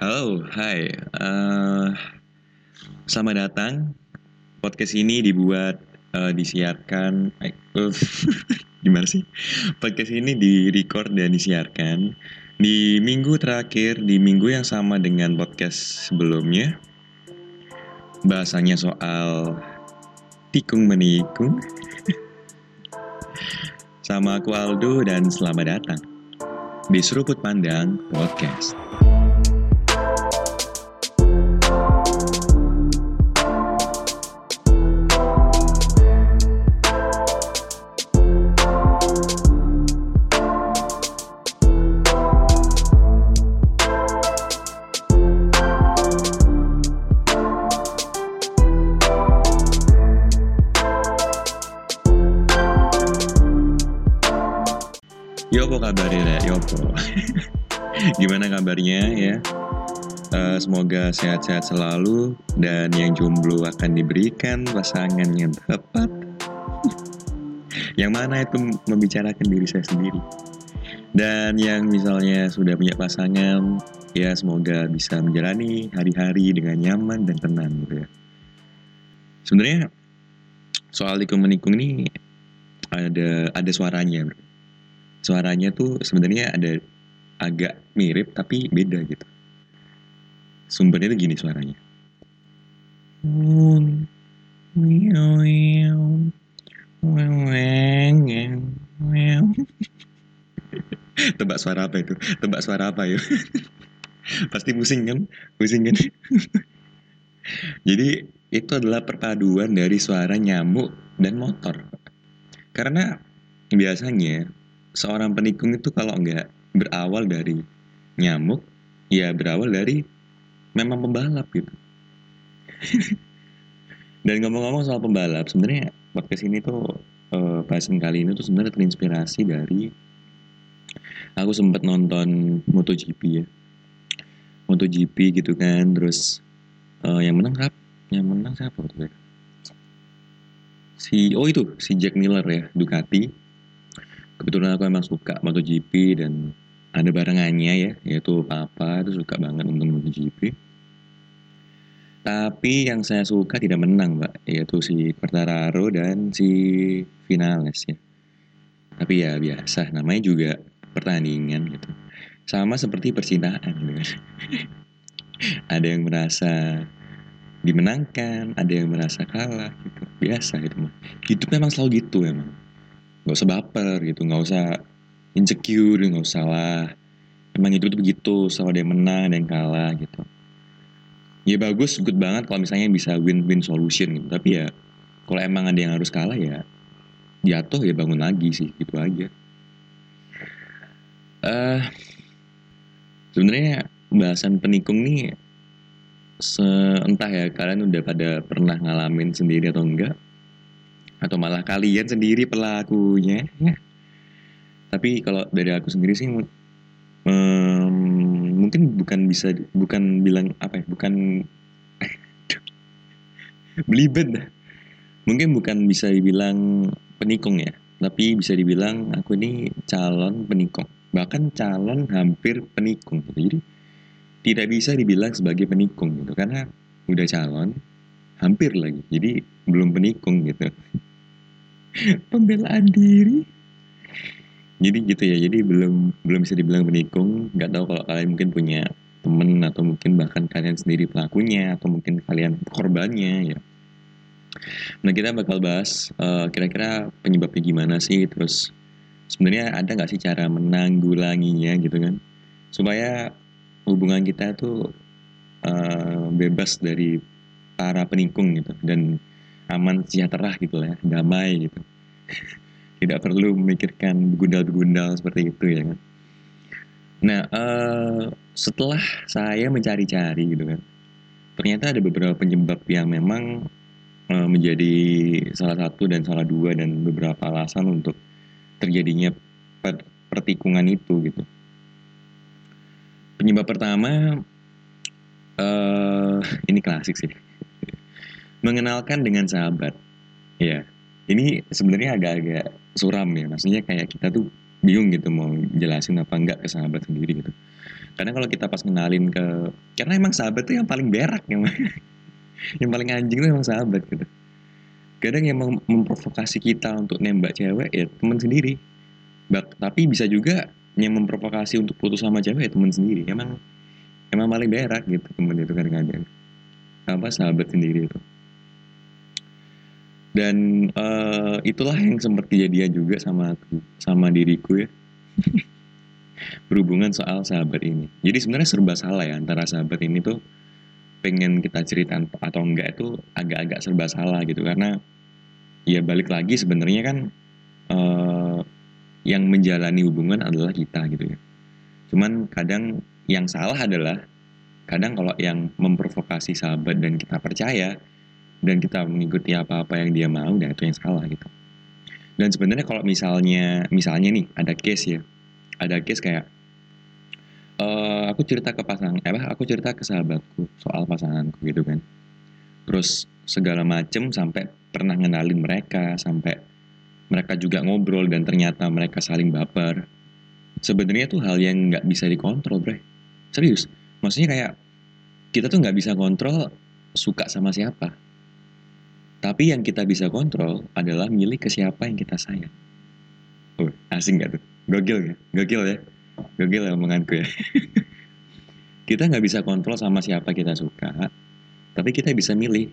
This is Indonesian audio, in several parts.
Halo, hai. Eh, selamat datang. Podcast ini dibuat, eh, disiarkan, uh, gimana sih? Podcast ini direcord dan disiarkan di minggu terakhir, di minggu yang sama dengan podcast sebelumnya. Bahasanya soal tikung menikung. Sama aku Aldo dan selamat datang di Seruput Pandang Podcast. Yopo kabarnya, Yopo. Gimana kabarnya ya? Eh, semoga sehat-sehat selalu dan yang jomblo akan diberikan pasangan yang tepat. yang mana itu membicarakan diri saya sendiri. Dan yang misalnya sudah punya pasangan, ya semoga bisa menjalani hari-hari dengan nyaman dan tenang gitu ya. Sebenarnya soal tikung menikung ini ada ada suaranya, bro suaranya tuh sebenarnya ada agak mirip tapi beda gitu. Sumbernya tuh gini suaranya. Tebak suara apa itu? Tebak suara apa ya? Pasti pusing kan? Pusing kan? Jadi itu adalah perpaduan dari suara nyamuk dan motor. Karena biasanya seorang penikung itu kalau nggak berawal dari nyamuk, ya berawal dari memang pembalap gitu. Dan ngomong-ngomong soal pembalap, sebenarnya podcast ini tuh eh, bahasan kali ini tuh sebenarnya terinspirasi dari aku sempat nonton MotoGP ya. MotoGP gitu kan, terus eh, yang menang siapa? Yang menang siapa itu? Si oh itu si Jack Miller ya, Ducati kebetulan aku emang suka MotoGP dan ada barengannya ya yaitu papa itu suka banget nonton MotoGP. Tapi yang saya suka tidak menang mbak yaitu si Quartararo dan si Vinales ya. Tapi ya biasa namanya juga pertandingan gitu. Sama seperti percintaan gitu kan. ada yang merasa dimenangkan ada yang merasa kalah gitu. Biasa gitu mah. Hidup memang selalu gitu emang nggak usah baper gitu nggak usah insecure nggak usah lah. Emang itu tuh begitu ada yang menang yang kalah gitu. Ya bagus good banget kalau misalnya bisa win-win solution gitu. Tapi ya kalau emang ada yang harus kalah ya jatuh ya bangun lagi sih gitu aja. Eh sebenarnya bahasan penikung nih se- entah ya kalian udah pada pernah ngalamin sendiri atau enggak atau malah kalian sendiri pelakunya ya. Tapi kalau dari aku sendiri sih em, mungkin bukan bisa bukan bilang apa ya, bukan belibet. Mungkin bukan bisa dibilang penikung ya, tapi bisa dibilang aku ini calon penikung. Bahkan calon hampir penikung gitu. Jadi tidak bisa dibilang sebagai penikung gitu karena udah calon hampir lagi. Jadi belum penikung gitu pembelaan diri. Jadi gitu ya jadi belum belum bisa dibilang menikung nggak tahu kalau kalian mungkin punya temen atau mungkin bahkan kalian sendiri pelakunya atau mungkin kalian korbannya ya. Nah kita bakal bahas eh, kira-kira penyebabnya gimana sih? Terus sebenarnya ada nggak sih cara menanggulanginya gitu kan? Supaya hubungan kita tuh eh, bebas dari para penikung gitu dan aman sejahtera gitu lah ya, damai gitu. Tidak perlu memikirkan begundal-begundal seperti itu ya kan. Nah eh, setelah saya mencari-cari gitu kan ternyata ada beberapa penyebab yang memang eh, menjadi salah satu dan salah dua dan beberapa alasan untuk terjadinya per- pertikungan itu gitu. Penyebab pertama eh ini klasik sih mengenalkan dengan sahabat. Ya, ini sebenarnya agak-agak suram ya. Maksudnya kayak kita tuh bingung gitu mau jelasin apa enggak ke sahabat sendiri gitu. karena kalau kita pas kenalin ke karena emang sahabat tuh yang paling berak yang yang paling anjing tuh emang sahabat gitu kadang yang mem- memprovokasi kita untuk nembak cewek ya teman sendiri Bak, tapi bisa juga yang memprovokasi untuk putus sama cewek ya teman sendiri emang emang paling berak gitu temen itu kadang-kadang apa sahabat sendiri itu dan eh, itulah yang sempat kejadian juga sama sama diriku ya. Berhubungan soal sahabat ini. Jadi sebenarnya serba salah ya antara sahabat ini tuh pengen kita ceritain atau enggak itu agak-agak serba salah gitu. Karena ya balik lagi sebenarnya kan eh, yang menjalani hubungan adalah kita gitu ya. Cuman kadang yang salah adalah kadang kalau yang memprovokasi sahabat dan kita percaya dan kita mengikuti apa-apa yang dia mau dan itu yang salah gitu. Dan sebenarnya kalau misalnya misalnya nih ada case ya. Ada case kayak eh aku cerita ke pasangan eh aku cerita ke sahabatku soal pasanganku gitu kan. Terus segala macem sampai pernah ngenalin mereka sampai mereka juga ngobrol dan ternyata mereka saling baper. Sebenarnya tuh hal yang nggak bisa dikontrol bre. Serius. Maksudnya kayak kita tuh nggak bisa kontrol suka sama siapa tapi yang kita bisa kontrol adalah milih ke siapa yang kita sayang. Oh asing gak tuh? Gokil ya? Gokil ya? Gokil ya omonganku ya? Kita nggak bisa kontrol sama siapa kita suka tapi kita bisa milih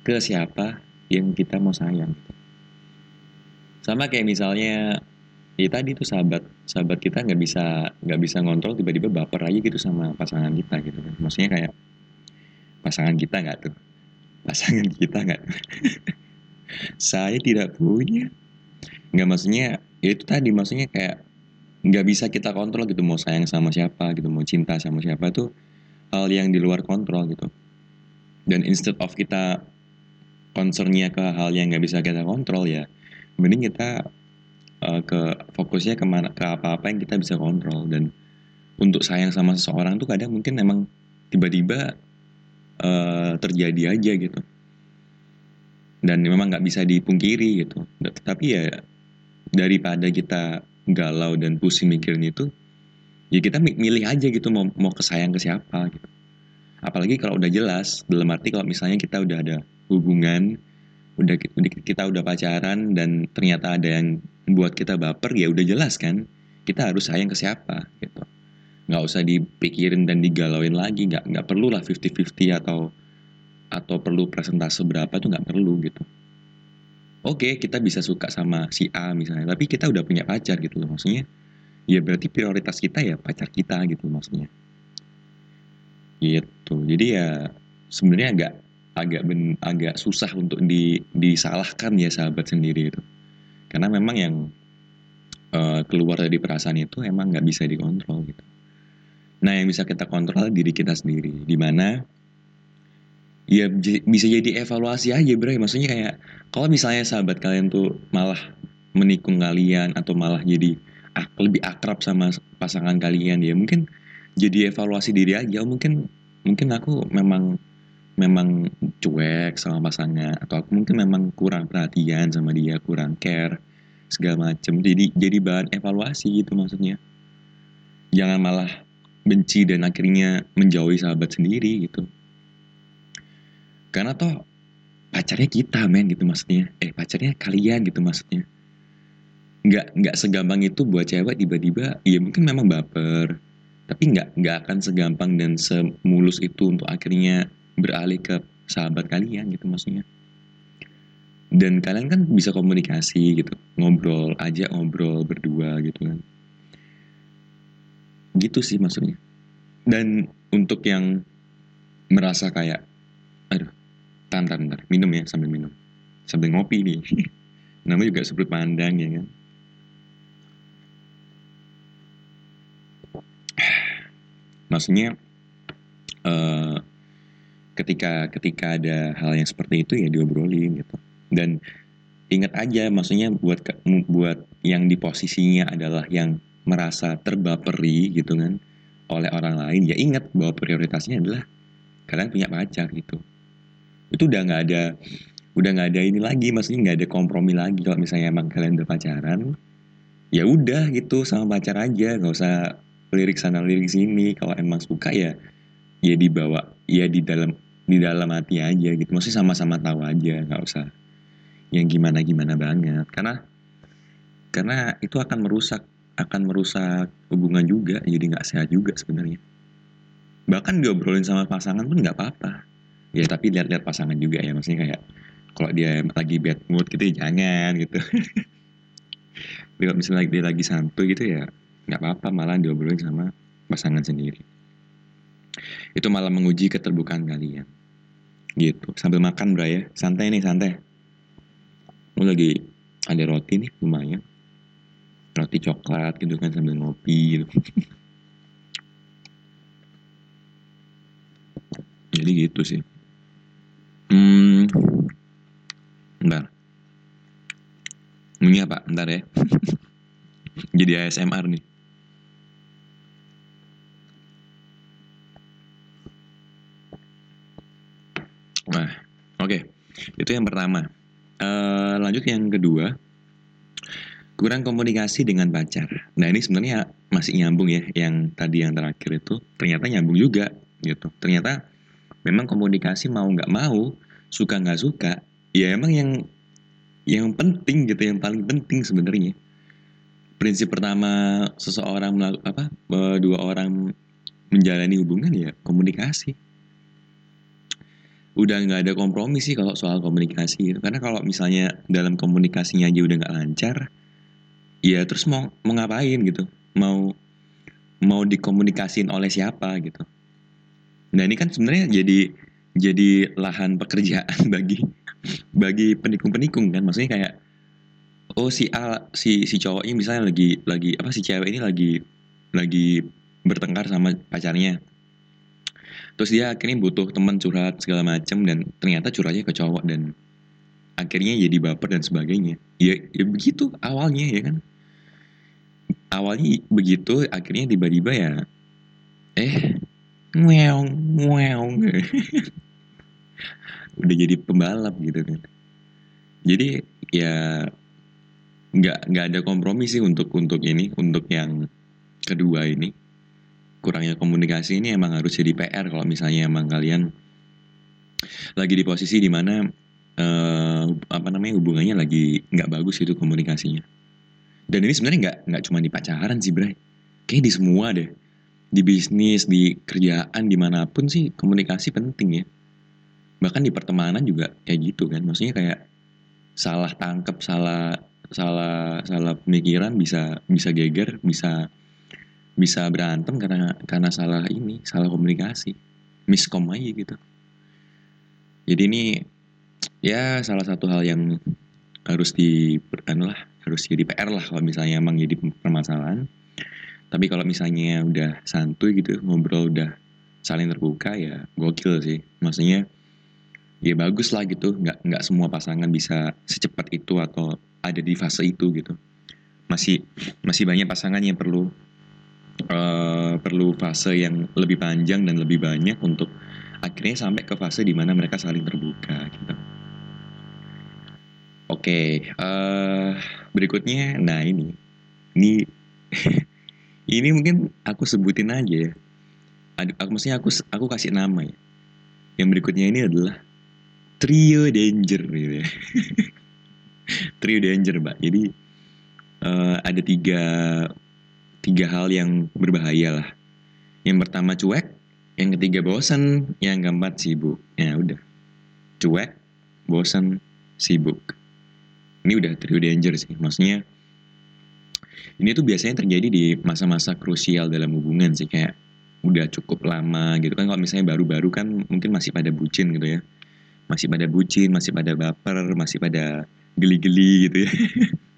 ke siapa yang kita mau sayang. Sama kayak misalnya ya tadi tuh sahabat sahabat kita nggak bisa nggak bisa ngontrol tiba-tiba baper aja gitu sama pasangan kita gitu kan. Maksudnya kayak pasangan kita nggak tuh pasangan kita nggak? Saya tidak punya. Nggak maksudnya ya itu tadi maksudnya kayak nggak bisa kita kontrol gitu mau sayang sama siapa gitu mau cinta sama siapa tuh hal yang di luar kontrol gitu. Dan instead of kita concernnya ke hal yang nggak bisa kita kontrol ya mending kita uh, ke fokusnya ke mana ke apa-apa yang kita bisa kontrol. Dan untuk sayang sama seseorang tuh kadang mungkin emang tiba-tiba uh, terjadi aja gitu. Dan memang nggak bisa dipungkiri gitu. Tapi ya daripada kita galau dan pusing mikirin itu ya kita milih aja gitu mau mau kesayang ke siapa gitu. Apalagi kalau udah jelas dalam arti kalau misalnya kita udah ada hubungan udah kita udah pacaran dan ternyata ada yang buat kita baper ya udah jelas kan kita harus sayang ke siapa gitu nggak usah dipikirin dan digalauin lagi. Nggak nggak perlu lah 50-50 atau atau perlu presentase berapa tuh nggak perlu gitu. Oke kita bisa suka sama si A misalnya tapi kita udah punya pacar gitu loh maksudnya. Ya berarti prioritas kita ya pacar kita gitu maksudnya. Gitu. Jadi ya sebenarnya agak agak ben, agak susah untuk di, disalahkan ya sahabat sendiri itu. Karena memang yang uh, keluar dari perasaan itu emang nggak bisa dikontrol gitu nah yang bisa kita kontrol diri kita sendiri. Di mana ya bisa jadi evaluasi aja bro. Maksudnya kayak kalau misalnya sahabat kalian tuh malah menikung kalian atau malah jadi ak lebih akrab sama pasangan kalian ya mungkin jadi evaluasi diri aja. Mungkin mungkin aku memang memang cuek sama pasangan atau aku mungkin memang kurang perhatian sama dia kurang care segala macem. Jadi jadi bahan evaluasi gitu maksudnya. Jangan malah benci dan akhirnya menjauhi sahabat sendiri gitu. Karena toh pacarnya kita men gitu maksudnya. Eh pacarnya kalian gitu maksudnya. Nggak nggak segampang itu buat cewek tiba-tiba ya mungkin memang baper. Tapi nggak nggak akan segampang dan semulus itu untuk akhirnya beralih ke sahabat kalian gitu maksudnya. Dan kalian kan bisa komunikasi gitu. Ngobrol aja ngobrol berdua gitu kan gitu sih maksudnya. Dan untuk yang merasa kayak aduh tantar ntar minum ya sambil minum. Sambil ngopi nih. Namanya juga sebut pandang ya kan? Maksudnya uh, ketika ketika ada hal yang seperti itu ya diobrolin gitu. Dan ingat aja maksudnya buat buat yang di posisinya adalah yang merasa terbaperi gitu kan oleh orang lain ya ingat bahwa prioritasnya adalah kalian punya pacar gitu. Itu udah nggak ada udah nggak ada ini lagi maksudnya nggak ada kompromi lagi kalau misalnya emang kalian udah pacaran. Ya udah gitu sama pacar aja nggak usah lirik sana lirik sini. Kalau emang suka ya ya dibawa ya di dalam di dalam hati aja gitu. Maksudnya sama-sama tahu aja nggak usah yang gimana gimana banget. Karena karena itu akan merusak akan merusak hubungan juga jadi nggak sehat juga sebenarnya. Bahkan diobrolin sama pasangan pun nggak apa-apa. Ya tapi lihat-lihat pasangan juga ya maksudnya kayak kalau dia lagi bad mood gitu ya jangan gitu. Kalau misalnya dia lagi santuy gitu ya nggak apa-apa malah diobrolin sama pasangan sendiri. Itu malah menguji keterbukaan kalian. Gitu. Sambil makan bro ya. Santai nih santai. Lu lagi ada roti nih lumayan roti coklat gitu kan sambil ngopi gitu. jadi gitu sih hmm bentar ini apa bentar ya jadi ASMR nih Nah, oke. Okay. Itu yang pertama. Uh, lanjut yang kedua. Kurang komunikasi dengan pacar. Nah, ini sebenarnya masih nyambung ya yang tadi yang terakhir itu ternyata nyambung juga gitu. Ternyata memang komunikasi mau nggak mau, suka nggak suka, ya emang yang yang penting gitu, yang paling penting sebenarnya. Prinsip pertama seseorang melakukan apa dua orang menjalani hubungan ya komunikasi udah nggak ada kompromi sih kalau soal komunikasi gitu. Karena kalau misalnya dalam komunikasinya aja udah nggak lancar, ya terus mau mau ngapain gitu? Mau mau dikomunikasin oleh siapa gitu? Nah ini kan sebenarnya jadi jadi lahan pekerjaan bagi bagi penikung-penikung kan, maksudnya kayak oh si A si si cowok ini misalnya lagi lagi apa si cewek ini lagi lagi bertengkar sama pacarnya terus dia akhirnya butuh teman curhat segala macam dan ternyata curhatnya ke cowok dan akhirnya jadi baper dan sebagainya. Ya, ya begitu awalnya ya kan? Awalnya begitu akhirnya tiba-tiba ya eh ngeong ngeong. Udah jadi pembalap gitu kan. Jadi ya nggak nggak ada kompromi sih untuk untuk ini untuk yang kedua ini. Kurangnya komunikasi ini emang harus jadi PR kalau misalnya emang kalian lagi di posisi di mana uh, apa namanya hubungannya lagi nggak bagus itu komunikasinya. Dan ini sebenarnya nggak nggak cuma di pacaran sih, Bray. Kayak di semua deh. Di bisnis, di kerjaan, di mana pun sih komunikasi penting ya. Bahkan di pertemanan juga kayak gitu kan. Maksudnya kayak salah tangkep, salah salah salah pemikiran bisa bisa geger, bisa bisa berantem karena karena salah ini salah komunikasi miskom aja gitu jadi ini ya salah satu hal yang harus di anu lah harus jadi PR lah kalau misalnya emang jadi permasalahan. Tapi kalau misalnya udah santuy gitu ngobrol udah saling terbuka ya gokil sih. Maksudnya ya bagus lah gitu. Nggak nggak semua pasangan bisa secepat itu atau ada di fase itu gitu. Masih masih banyak pasangan yang perlu uh, perlu fase yang lebih panjang dan lebih banyak untuk akhirnya sampai ke fase di mana mereka saling terbuka gitu. Oke, okay, uh, eh, berikutnya, nah ini, ini, ini mungkin aku sebutin aja ya. Aku maksudnya aku aku kasih nama ya. Yang berikutnya ini adalah trio danger gitu ya. trio danger, mbak. Jadi uh, ada tiga tiga hal yang berbahaya lah. Yang pertama cuek, yang ketiga bosan, yang keempat sibuk. Ya udah. Cuek, bosan, sibuk. Ini udah trio danger sih. Maksudnya ini tuh biasanya terjadi di masa-masa krusial dalam hubungan sih. Kayak udah cukup lama gitu kan. Kalau misalnya baru-baru kan mungkin masih pada bucin gitu ya. Masih pada bucin masih pada baper masih pada geli-geli gitu ya.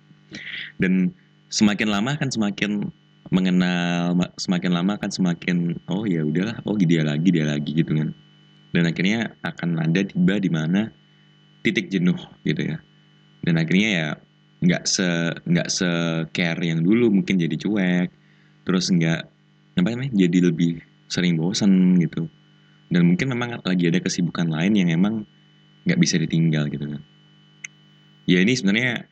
Dan semakin lama kan semakin mengenal semakin lama kan semakin oh ya udahlah oh dia lagi dia lagi gitu kan. Dan akhirnya akan ada tiba di mana titik jenuh gitu ya dan akhirnya ya nggak se nggak se care yang dulu mungkin jadi cuek. Terus nggak apa namanya jadi lebih sering bosan gitu. Dan mungkin memang lagi ada kesibukan lain yang emang nggak bisa ditinggal gitu kan. Ya ini sebenarnya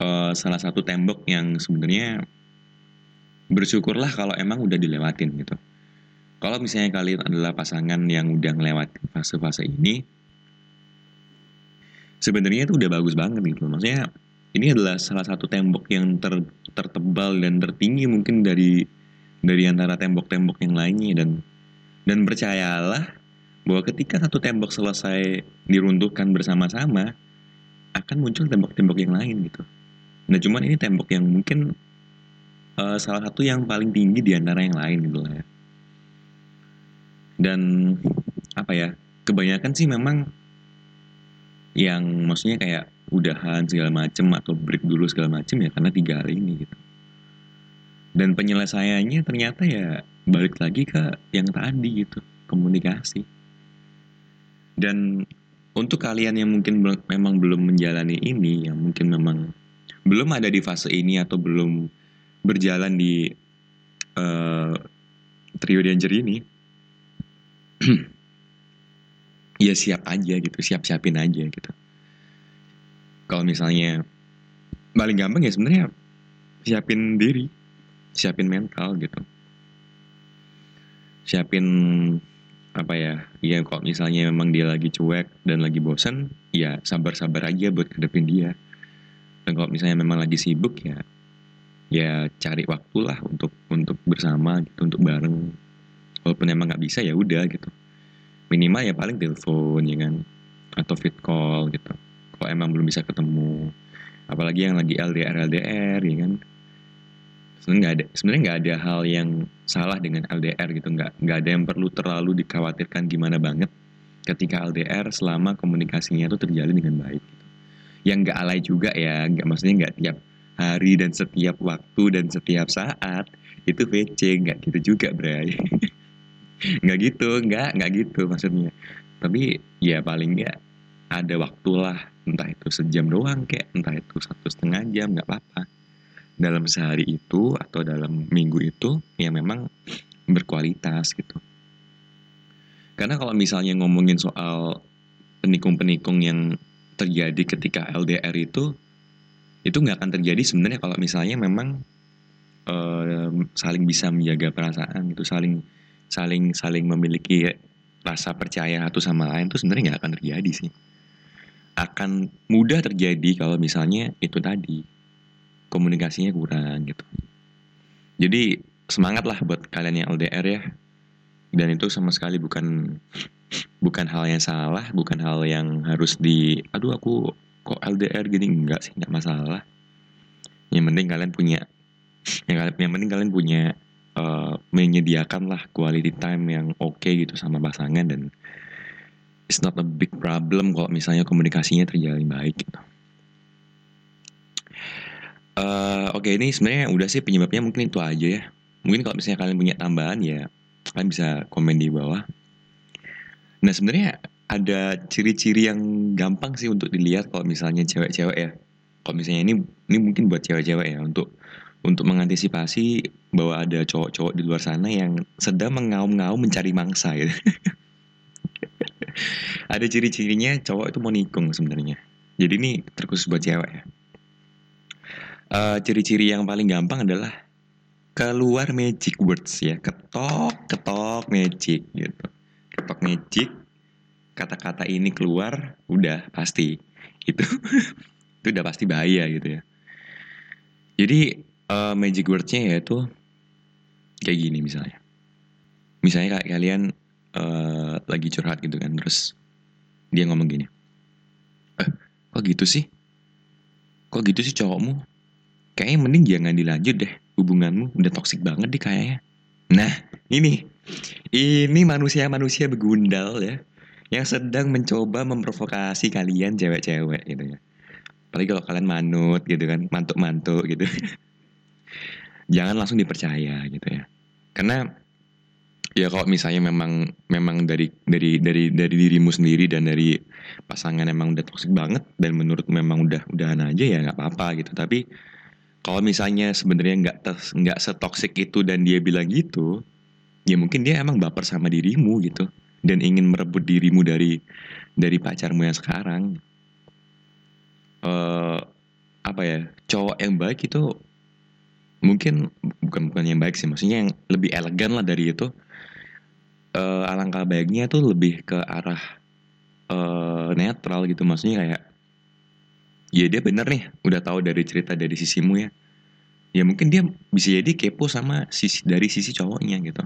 uh, salah satu tembok yang sebenarnya bersyukurlah kalau emang udah dilewatin gitu. Kalau misalnya kalian adalah pasangan yang udah ngelewati fase-fase ini sebenarnya itu udah bagus banget gitu maksudnya ini adalah salah satu tembok yang ter, tertebal dan tertinggi mungkin dari dari antara tembok-tembok yang lainnya dan dan percayalah bahwa ketika satu tembok selesai diruntuhkan bersama-sama akan muncul tembok-tembok yang lain gitu. Nah cuman ini tembok yang mungkin uh, salah satu yang paling tinggi di antara yang lain gitu lah ya. Dan apa ya kebanyakan sih memang yang maksudnya kayak udahan segala macem atau break dulu segala macem ya karena tiga hal ini gitu. Dan penyelesaiannya ternyata ya balik lagi ke yang tadi gitu komunikasi. Dan untuk kalian yang mungkin memang belum menjalani ini, yang mungkin memang belum ada di fase ini atau belum berjalan di uh, trio danger ini, ya siap aja gitu, siap siapin aja gitu. Kalau misalnya paling gampang ya sebenarnya siapin diri, siapin mental gitu, siapin apa ya ya kok misalnya memang dia lagi cuek dan lagi bosan ya sabar-sabar aja buat hadapin dia. Dan kalau misalnya memang lagi sibuk ya ya cari waktu lah untuk untuk bersama gitu untuk bareng. Walaupun emang nggak bisa ya udah gitu minimal ya paling telepon ya kan? Atau fit call gitu. Kalau emang belum bisa ketemu. Apalagi yang lagi LDR LDR ya kan? Sebenarnya nggak ada sebenarnya nggak ada hal yang salah dengan LDR gitu. Nggak nggak ada yang perlu terlalu dikhawatirkan gimana banget ketika LDR selama komunikasinya itu terjalin dengan baik gitu. yang nggak alay juga ya nggak maksudnya nggak tiap hari dan setiap waktu dan setiap saat itu VC nggak gitu juga bray nggak gitu nggak nggak gitu maksudnya tapi ya paling nggak ada waktulah entah itu sejam doang kayak entah itu satu setengah jam nggak apa-apa dalam sehari itu atau dalam minggu itu ya memang berkualitas gitu. Karena kalau misalnya ngomongin soal penikung-penikung yang terjadi ketika LDR itu itu nggak akan terjadi sebenarnya kalau misalnya memang uh, saling bisa menjaga perasaan itu saling saling saling memiliki rasa percaya satu sama lain itu sebenarnya nggak akan terjadi sih akan mudah terjadi kalau misalnya itu tadi komunikasinya kurang gitu. Jadi semangat lah buat kalian yang LDR ya. Dan itu sama sekali bukan bukan hal yang salah, bukan hal yang harus di aduh aku kok LDR gini enggak sih, enggak masalah. Yang penting kalian punya yang penting kalian punya uh, menyediakan lah quality time yang oke okay gitu sama pasangan dan it's not a big problem kalau misalnya komunikasinya terjalin baik gitu. Uh, Oke okay, ini sebenarnya udah sih penyebabnya mungkin itu aja ya. Mungkin kalau misalnya kalian punya tambahan ya kalian bisa komen di bawah. Nah sebenarnya ada ciri-ciri yang gampang sih untuk dilihat kalau misalnya cewek-cewek ya. Kalau misalnya ini ini mungkin buat cewek-cewek ya untuk untuk mengantisipasi bahwa ada cowok-cowok di luar sana yang sedang mengaum-ngaum mencari mangsa gitu. ada ciri-cirinya cowok itu mau nikung sebenarnya. Jadi ini terkhusus buat cewek ya. Uh, ciri-ciri yang paling gampang adalah keluar magic words ya. Ketok ketok magic gitu. Ketok magic kata-kata ini keluar udah pasti. Itu itu udah pasti bahaya gitu ya. Jadi uh, magic wordsnya yaitu kayak gini misalnya. Misalnya kayak kalian uh, lagi curhat gitu kan terus dia ngomong gini eh kok gitu sih? Kok gitu sih cowokmu? Kayaknya mending jangan dilanjut deh hubunganmu udah toksik banget deh kayaknya. Nah ini ini manusia-manusia begundal ya yang sedang mencoba memprovokasi kalian cewek-cewek gitu ya. Apalagi kalau kalian manut gitu kan mantuk-mantuk gitu jangan langsung dipercaya gitu ya. Karena ya kalau misalnya memang memang dari dari dari dari dirimu sendiri dan dari pasangan memang udah toksik banget dan menurut memang udah udahan aja ya nggak apa-apa gitu. Tapi kalau misalnya sebenarnya nggak nggak setoksik itu dan dia bilang gitu ya mungkin dia emang baper sama dirimu gitu dan ingin merebut dirimu dari dari pacarmu yang sekarang. Uh, apa ya cowok yang baik itu mungkin bukan bukan yang baik sih maksudnya yang lebih elegan lah dari itu uh, alangkah baiknya tuh lebih ke arah uh, netral gitu maksudnya kayak ya dia bener nih udah tahu dari cerita dari sisimu ya. Ya mungkin dia bisa jadi kepo sama sisi dari sisi cowoknya gitu.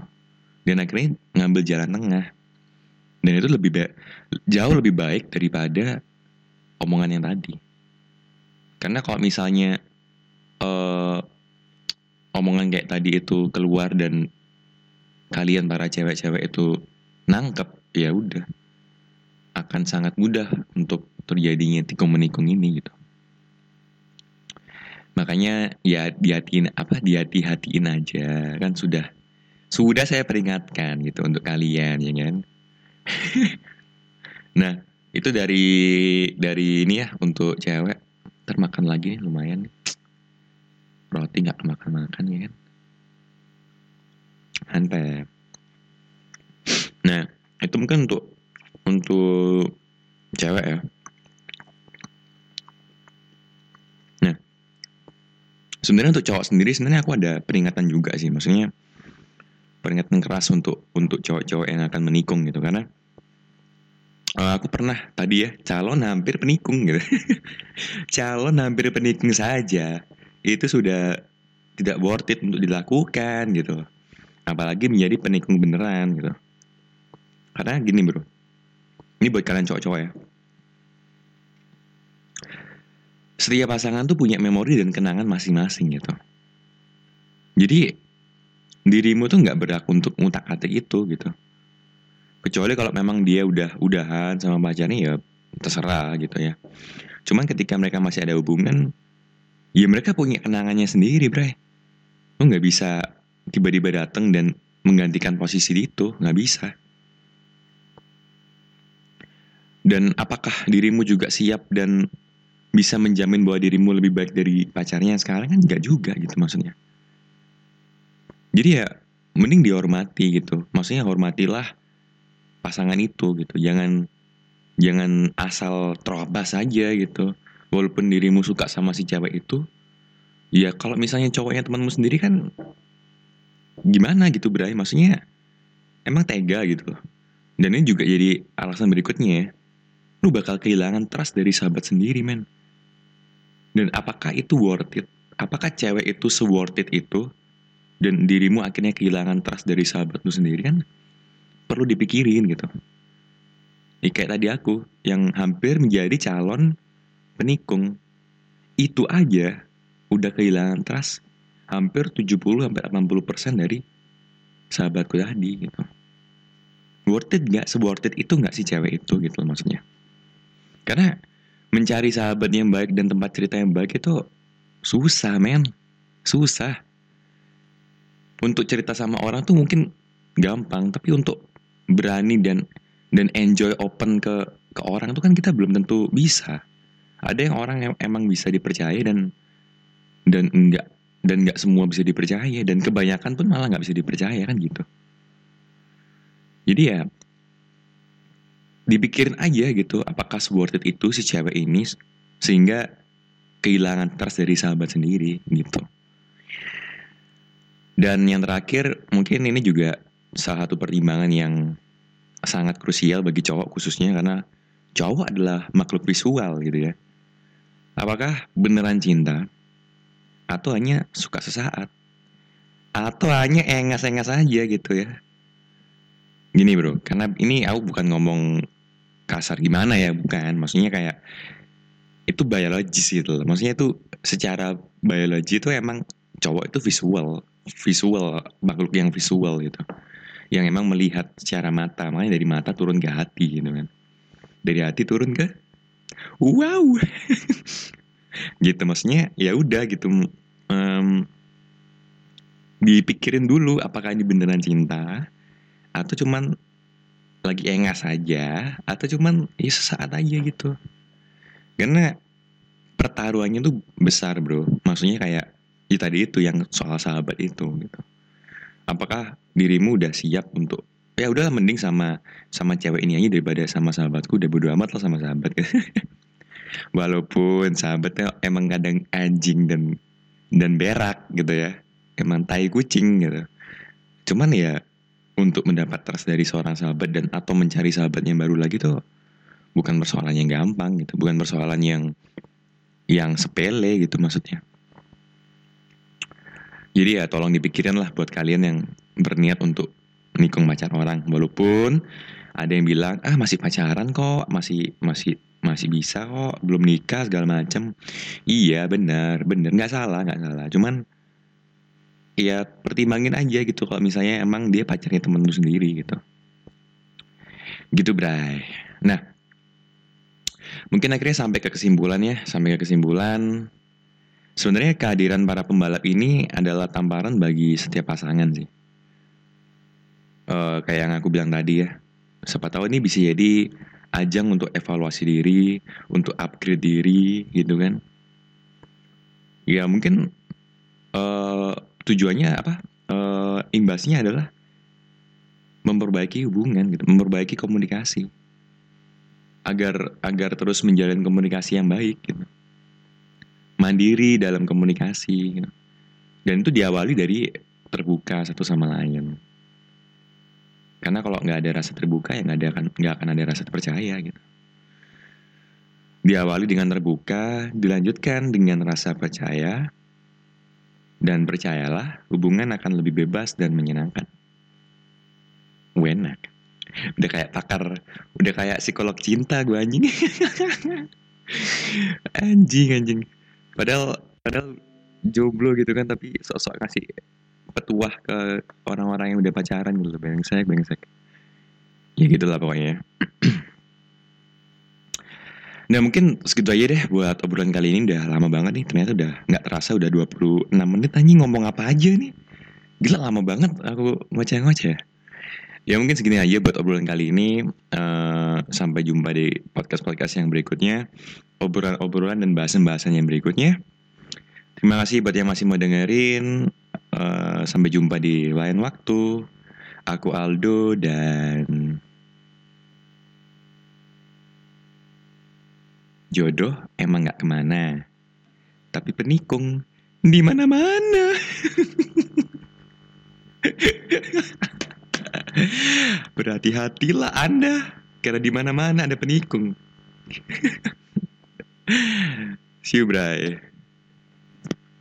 Dan akhirnya ngambil jalan tengah. Dan itu lebih baik jauh lebih baik daripada omongan yang tadi. Karena kalau misalnya uh, omongan kayak tadi itu keluar dan kalian para cewek-cewek itu nangkep ya udah. Akan sangat mudah untuk terjadinya tikung menikung ini gitu. Makanya ya dihatiin apa dihati-hatiin aja. Kan sudah sudah saya peringatkan gitu untuk kalian ya kan? Nah itu dari dari ini ya untuk cewek. Termakan lagi nih lumayan. nih roti nggak makan makan ya kan Mantap. Nah, itu mungkin untuk untuk cewek ya. Nah, sebenarnya untuk cowok sendiri sebenarnya aku ada peringatan juga sih, maksudnya peringatan keras untuk untuk cowok-cowok yang akan menikung gitu karena uh, aku pernah tadi ya calon hampir penikung gitu. calon hampir penikung saja itu sudah tidak worth it untuk dilakukan gitu. Apalagi menjadi penikung beneran gitu. Karena gini bro. Ini buat kalian cowok-cowok ya. Setiap pasangan tuh punya memori dan kenangan masing-masing gitu. Jadi dirimu tuh nggak berhak untuk ngutak atik itu gitu. Kecuali kalau memang dia udah udahan sama pacarnya ya terserah gitu ya. Cuman ketika mereka masih ada hubungan ya mereka punya kenangannya sendiri bre lo nggak bisa tiba-tiba datang dan menggantikan posisi itu. Nggak bisa. Dan apakah dirimu juga siap dan bisa menjamin bahwa dirimu lebih baik dari pacarnya sekarang? Kan nggak juga gitu maksudnya. Jadi ya mending dihormati gitu. Maksudnya hormatilah pasangan itu gitu. Jangan jangan asal terobas saja gitu walaupun dirimu suka sama si cewek itu ya kalau misalnya cowoknya temanmu sendiri kan gimana gitu Bray? Maksudnya emang tega gitu dan ini juga jadi alasan berikutnya ya. Lu bakal kehilangan trust dari sahabat sendiri men. Dan apakah itu worth it? Apakah cewek itu se worth it itu? Dan dirimu akhirnya kehilangan trust dari sahabat lu sendiri kan? Perlu dipikirin gitu. Ya, kayak tadi aku yang hampir menjadi calon penikung itu aja udah kehilangan trust hampir 70 sampai 80% dari sahabatku tadi gitu. Worth it gak? Seworth it itu gak sih cewek itu gitu maksudnya. Karena mencari sahabat yang baik dan tempat cerita yang baik itu susah men. Susah. Untuk cerita sama orang tuh mungkin gampang, tapi untuk berani dan dan enjoy open ke ke orang tuh kan kita belum tentu bisa. Ada yang orang yang emang bisa dipercaya dan dan enggak dan nggak semua bisa dipercaya dan kebanyakan pun malah nggak bisa dipercaya kan gitu. Jadi ya dipikirin aja gitu apakah worth it itu si cewek ini sehingga kehilangan trust dari sahabat sendiri gitu. Dan yang terakhir mungkin ini juga salah satu pertimbangan yang sangat krusial bagi cowok khususnya karena cowok adalah makhluk visual gitu ya apakah beneran cinta? Atau hanya suka sesaat? Atau hanya engas-engas aja gitu ya? Gini bro karena ini aku bukan ngomong kasar gimana ya bukan. Maksudnya kayak itu biologis gitu loh. Maksudnya itu secara biologi itu emang cowok itu visual visual makhluk yang visual gitu. Yang emang melihat secara mata. Makanya dari mata turun ke hati gitu kan. Dari hati turun ke wow. Gitu maksudnya ya udah gitu. Um, dipikirin dulu apakah ini beneran cinta atau cuman lagi engas saja atau cuman ya sesaat aja gitu. Karena pertaruhannya tuh besar bro. Maksudnya kayak ya tadi itu yang soal sahabat itu gitu. Apakah dirimu udah siap untuk ya udah mending sama sama cewek ini aja daripada sama sahabatku udah bodo amat lah sama sahabat walaupun sahabatnya emang kadang anjing dan dan berak gitu ya. Emang tai kucing gitu. Cuman ya untuk mendapat trust dari seorang sahabat dan atau mencari sahabat yang baru lagi tuh bukan persoalan yang gampang gitu. Bukan persoalan yang yang sepele gitu maksudnya. Jadi ya tolong dipikirin lah buat kalian yang berniat untuk nikung pacar orang. Walaupun ada yang bilang ah masih pacaran kok masih masih masih bisa kok. Belum nikah segala macam iya benar benar. Nggak salah nggak salah. Cuman ya pertimbangin aja gitu. Kalau misalnya emang dia pacarnya temen lu sendiri gitu. Gitu bray. Nah mungkin akhirnya sampai ke kesimpulan ya. Sampai ke kesimpulan. Sebenarnya kehadiran para pembalap ini adalah tamparan bagi setiap pasangan sih. Uh, kayak yang aku bilang tadi ya. Siapa tahu ini bisa jadi ajang untuk evaluasi diri untuk upgrade diri gitu kan ya mungkin uh, tujuannya apa? Uh, imbasnya adalah memperbaiki hubungan gitu, memperbaiki komunikasi. Agar agar terus menjalin komunikasi yang baik gitu. Mandiri dalam komunikasi gitu. Dan itu diawali dari terbuka satu sama lain. Karena kalau nggak ada rasa terbuka ya nggak ada akan nggak akan ada rasa percaya gitu. Diawali dengan terbuka, dilanjutkan dengan rasa percaya, dan percayalah, hubungan akan lebih bebas dan menyenangkan. Wenak. Udah kayak pakar, udah kayak psikolog cinta gue anjing. anjing, anjing. Padahal, padahal jomblo gitu kan, tapi sosok kasih petuah ke orang-orang yang udah pacaran gitu. Bengsek, bengsek. Ya gitulah pokoknya. Nah mungkin segitu aja deh buat obrolan kali ini udah lama banget nih Ternyata udah nggak terasa udah 26 menit aja ngomong apa aja nih Gila lama banget aku ngoceh-ngoceh Ya mungkin segini aja buat obrolan kali ini uh, Sampai jumpa di podcast-podcast yang berikutnya Obrolan-obrolan dan bahasan-bahasan yang berikutnya Terima kasih buat yang masih mau dengerin uh, Sampai jumpa di lain waktu Aku Aldo dan Jodoh emang gak ke mana, tapi penikung di mana-mana. Berhati-hatilah Anda, karena di mana-mana ada penikung. See you, bray.